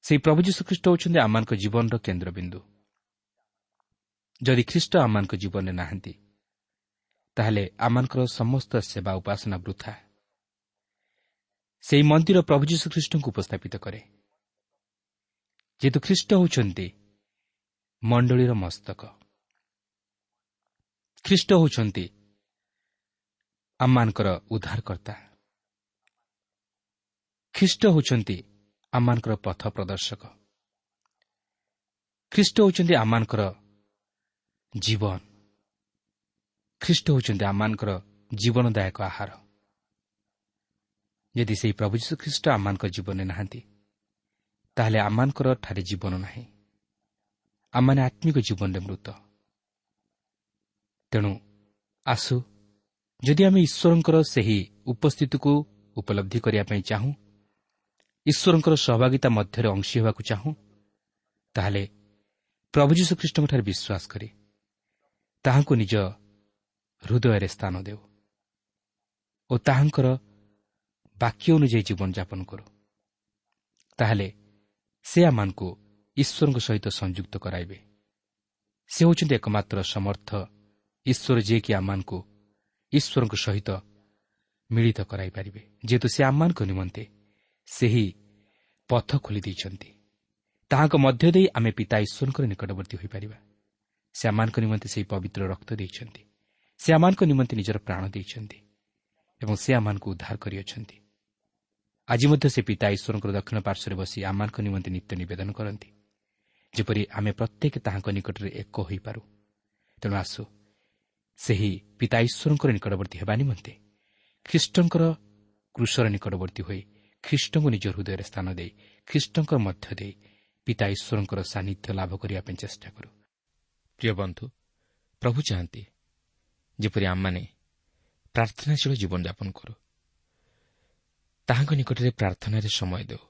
ସେହି ପ୍ରଭୁ ଯୀଶୁଖ୍ରୀଷ୍ଟ ହେଉଛନ୍ତି ଆମମାନଙ୍କ ଜୀବନର କେନ୍ଦ୍ରବିନ୍ଦୁ। ଯଦି ଖ୍ରୀଷ୍ଟ ଆମମାନଙ୍କ ଜୀବନରେ ନାହାନ୍ତି ତାହେଲେ ଆମମାନଙ୍କର ସମସ୍ତ ସେବା ଉପାସନା ବୃଥା। ସେହି ମନ୍ଦିର ପ୍ରଭୁ ଯୀଶୁଖ୍ରୀଷ୍ଟଙ୍କୁ ଉପସ୍ଥାପିତ କରେ। ଯେହେତୁ ଖ୍ରୀଷ୍ଟ ହେଉଛନ୍ତି ମଣ୍ଡଳୀର ମସ୍ତକ। ଖ୍ରୀଷ୍ଟ ହେଉଛନ୍ତି ଆମମାନଙ୍କର ଉଦ୍ଧାରକର୍ତ୍ତା। ଖ୍ରୀଷ୍ଟ ହେଉଛନ୍ତି ଆମମାନଙ୍କର ପଥ ପ୍ରଦର୍ଶକ। ଖ୍ରୀଷ୍ଟ ହେଉଛନ୍ତି ଆମମାନଙ୍କର ଜୀବନ। ଖ୍ରୀଷ୍ଟ ହେଉଛନ୍ତି ଆମମାନଙ୍କର ଜୀବନଦାୟକ ଆହାର। ଯଦି ସେହି ପ୍ରଭୁ ଯୀଶୁ ଖ୍ରୀଷ୍ଟ ଆମମାନଙ୍କ ଜୀବନରେ ନାହାନ୍ତି ତାହେଲେ ଆମମାନଙ୍କର ଠାରେ ଜୀବନ ନାହିଁ। ଆମମାନେ ଆତ୍ମିକ ଜୀବନରେ ମୃତ। ତେଣୁ ଆସୁ ଯଦି ଆମେ ଈଶ୍ୱରଙ୍କର ସେହି ଉପସ୍ଥିତିକୁ ଉପଲବ୍ଧି କରିବା ପାଇଁ ଚାହୁଁ ଈଶ୍ୱରଙ୍କର ସହଭାଗିତା ମଧ୍ୟରେ ଅଂଶୀ ହେବାକୁ ଚାହୁଁ ତାହେଲେ ପ୍ରଭୁ ଯୀଶୁଖ୍ରୀଷ୍ଟଙ୍କଠାରେ ବିଶ୍ୱାସ କରେ ତାହାଙ୍କୁ ନିଜ ହୃଦୟରେ ସ୍ଥାନ ଦେଉ ଓ ତାହାଙ୍କର ବାକ୍ୟ ଅନୁଯାୟୀ ଜୀବନଯାପନ କରୁ। ତାହେଲେ ସେ ଆମମାନଙ୍କୁ ଈଶ୍ୱରଙ୍କ ସହିତ ସଂଯୁକ୍ତ କରାଇବେ। ସେ ହେଉଛନ୍ତି ଏକମାତ୍ର ସମର୍ଥ ଈଶ୍ୱର ଯିଏକି ଆମମାନଙ୍କୁ ଈଶ୍ୱରଙ୍କ ସହିତ ମିଳିତ କରାଇପାରିବେ ଯେହେତୁ ସେ ଆମମାନଙ୍କ ନିମନ୍ତେ ସେହି ପଥ ଖୋଲି ଦେଇଛନ୍ତି। ତାହାଙ୍କ ମଧ୍ୟ ଦେଇ ଆମେ ପିତା ଈଶ୍ୱରଙ୍କର ନିକଟବର୍ତ୍ତୀ ହୋଇପାରିବା। ସେ ଆମମାନଙ୍କ ନିମନ୍ତେ ସେହି ପବିତ୍ର ରକ୍ତ ଦେଇଛନ୍ତି। ସେ ଆମମାନଙ୍କ ନିମନ୍ତେ ନିଜର ପ୍ରାଣ ଦେଇଛନ୍ତି ଏବଂ ସେ ଆମମାନଙ୍କୁ ଉଦ୍ଧାର କରିଅଛନ୍ତି। ଆଜି ମଧ୍ୟ ସେ ପିତା ଈଶ୍ୱରଙ୍କର ଦକ୍ଷିଣ ପାର୍ଶ୍ୱରେ ବସି ଆମମାନଙ୍କ ନିମନ୍ତେ ନିତ୍ୟ ନିବେଦନ କରନ୍ତି। ଯେପରି ଆମେ ପ୍ରତ୍ୟେକ ତାହାଙ୍କ ନିକଟରେ ଏକ ହୋଇପାରୁ। ତେଣୁ ଆସୁ ସେହି ପିତା ଈଶ୍ୱରଙ୍କର ନିକଟବର୍ତ୍ତୀ ହେବା ନିମନ୍ତେ ଖ୍ରୀଷ୍ଟଙ୍କର କୃଷର ନିକଟବର୍ତ୍ତୀ ହୋଇ ଖ୍ରୀଷ୍ଟଙ୍କୁ ନିଜ ହୃଦୟରେ ସ୍ଥାନ ଦେଇ ଖ୍ରୀଷ୍ଟଙ୍କର ମଧ୍ୟ ଦେଇ ପିତା ଈଶ୍ୱରଙ୍କର ସାନ୍ନିଧ୍ୟ ଲାଭ କରିବା ପାଇଁ ଚେଷ୍ଟା କରୁ। ପ୍ରିୟ ବନ୍ଧୁ ପ୍ରଭୁ ଚାହାନ୍ତି ଯେପରି ଆମମାନେ ପ୍ରାର୍ଥନାଶୀଳ ଜୀବନଯାପନ କରୁ। ତାହାଙ୍କ ନିକଟରେ ପ୍ରାର୍ଥନାରେ ସମୟ ଦେଉ।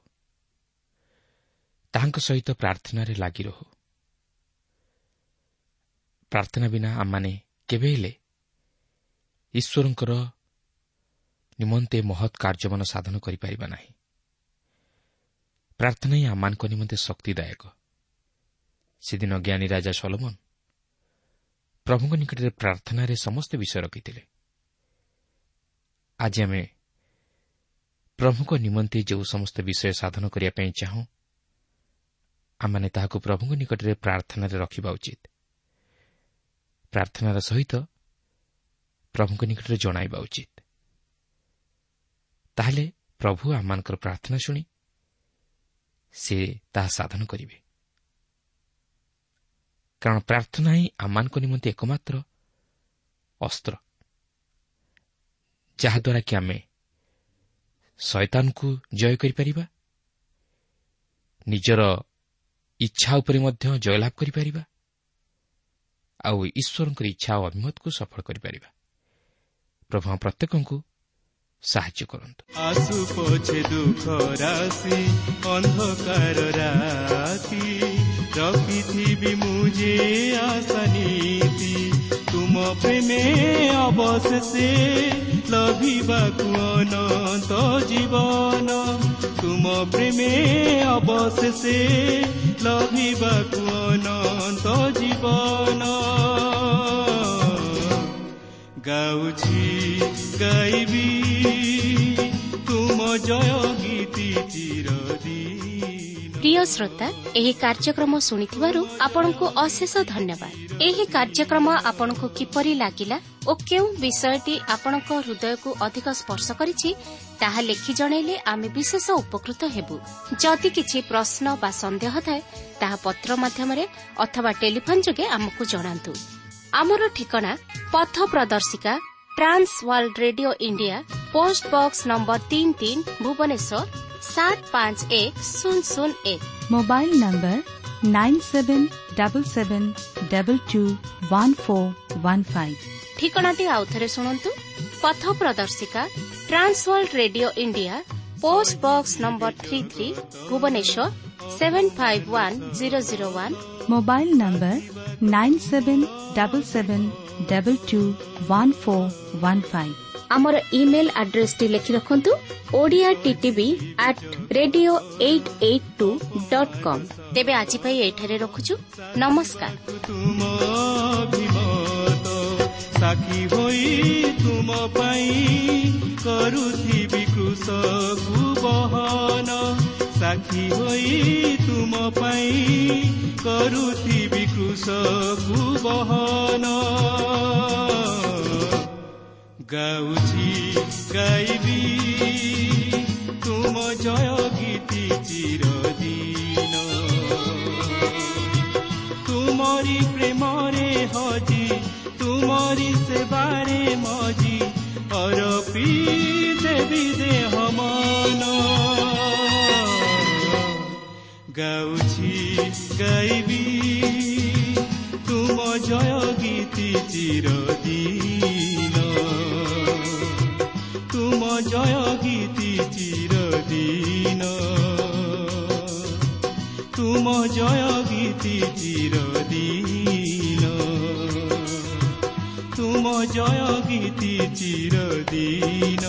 ତାହାଙ୍କ ସହିତ ପ୍ରାର୍ଥନାରେ ଲାଗି ରହୁ। ପ୍ରାର୍ଥନା ବିନା ଆମମାନେ କେବେ ହେଲେ ଈଶ୍ୱରଙ୍କର ନିମନ୍ତେ ମହତ୍ କାର୍ଯ୍ୟମାନ ସାଧନ କରିପାରିବା ନାହିଁ। ପ୍ରାର୍ଥନା ହିଁ ଆମମାନଙ୍କ ନିମନ୍ତେ ଶକ୍ତିଦାୟକ। ସେଦିନ ଜ୍ଞାନୀ ରାଜା ସଲମନ ପ୍ରଭୁଙ୍କ ନିକଟରେ ପ୍ରାର୍ଥନାରେ ସମସ୍ତ ବିଷୟ ରଖିଥିଲେ। ଆଜି ଆମେ ପ୍ରଭୁଙ୍କ ନିମନ୍ତେ ଯେଉଁ ସମସ୍ତ ବିଷୟ ସାଧନ କରିବା ପାଇଁ ଚାହୁଁ ଆମମାନେ ତାହାକୁ ପ୍ରଭୁଙ୍କ ନିକଟରେ ପ୍ରାର୍ଥନାରେ ରଖିବା ଉଚିତ। ପ୍ରାର୍ଥନାର ସହିତ ପ୍ରଭୁଙ୍କ ନିକଟରେ ଜଣାଇବା ଉଚିତ। ତାହେଲେ ପ୍ରଭୁ ଆମମାନଙ୍କର ପ୍ରାର୍ଥନା ଶୁଣି ସେ ତାହା ସାଧନ କରିବେ। କାରଣ ପ୍ରାର୍ଥନା ହିଁ ଆମମାନଙ୍କ ନିମନ୍ତେ ଏକମାତ୍ର ଅସ୍ତ୍ର। ଯାହାଦ୍ୱାରା କି ଆମେ ଶୟତାନକୁ ଜୟ କରିପାରିବା ନିଜର ଇଚ୍ଛା ଉପରେ ମଧ୍ୟ ଜୟଲାଭ କରିପାରିବା ଆଉ ଈଶ୍ୱରଙ୍କର ଇଚ୍ଛା ଓ ଅଭିମତକୁ ସଫଳ କରିପାରିବା। ପ୍ରଭୁ ପ୍ରତ୍ୟେକଙ୍କୁ ସାହାଯ୍ୟ କରନ୍ତୁ ଆସୁ ପଛେ ଦୁଃଖ ରାଶି ଅନ୍ଧକାର ରାତି ରଖିଥିବି ମୁଁ ଯେ ଆଶା ନୀତି ତୁମ ପ୍ରେମେ ଅବଶେଷେ ଲଭିବାକୁ ଅନନ୍ତ ଜୀବନ ତୁମ ପ୍ରେମେ ଅବଶେଷେ ଲଭିବାକୁ ଅନନ୍ତ ଜୀବନ ଗାଉଛି ଗାଇବି ତୁମ ଜୟ ଗୀତି প্রিয় শ্রোতা এই কার্যক্রম শুণিবার আপনার অশেষ ধন্যবাদ এই কার্যক্রম আপনার কিপর লাগিলা ও কেউ বিষয়টি আপনার হৃদয়ক অধিক স্পর্শ করেছে তাহা লেখি জনাইলে আমি বিশেষ উপকৃত হব যদি কিছু প্রশ্ন বা সন্দেহ থাকে তাহা পত্র মাধ্যমে অথবা টেলিফোন যোগে আমাকে জনা ଆମର ଠିକଣା ପଥ ପ୍ରଦର୍ଶିକା Trans World Radio India post box number ତିନି ତିନି ଭୁବନେଶ୍ୱର ସାତ ପାଞ୍ଚ ଏକ ଶୂନ ଶୂନ ଏକ। Mobile number nine seven double seven double two one four one five. ଠିକଣାଟି ଆଉଥରେ ଶୁଣନ୍ତୁ। ପଥ ପ୍ରଦର୍ଶିକା Trans World Radio India post box number three three Bhubaneswar seven five one zero zero one. Mobile number nine seven double seven double two one four one five ଆମର email ଆଡ୍ରେସଟି ଲେଖି ରଖନ୍ତୁ Odia TTV at radio eight eight two dot com ତେବେ ଆଜି ପାଇଁ ଏଠାରେ ରଖୁଛୁ। ନମସ୍କାର। ତୁମ ଅଭିମତ ସାକ୍ଷୀ ହୋଇ ତୁମ ପାଇଁ କରୁଥିବି କୃଷକୁ ବହନ। ସାକ୍ଷୀ ହୋଇ ତୁମ বহন গাউছি গাইবি তুম জয় গীতি চিরদিন তুমি প্রেমরে হজি তুমি সেবারে মজি অরপি দেবি দেহ মন গাউছি গাইবি তুম জয় গীতি চিরদিন। তুম জয় গীতি চিরদিন। তুম জয় গীতি চিরদিন। তুম জয় গীতি চিরদিন।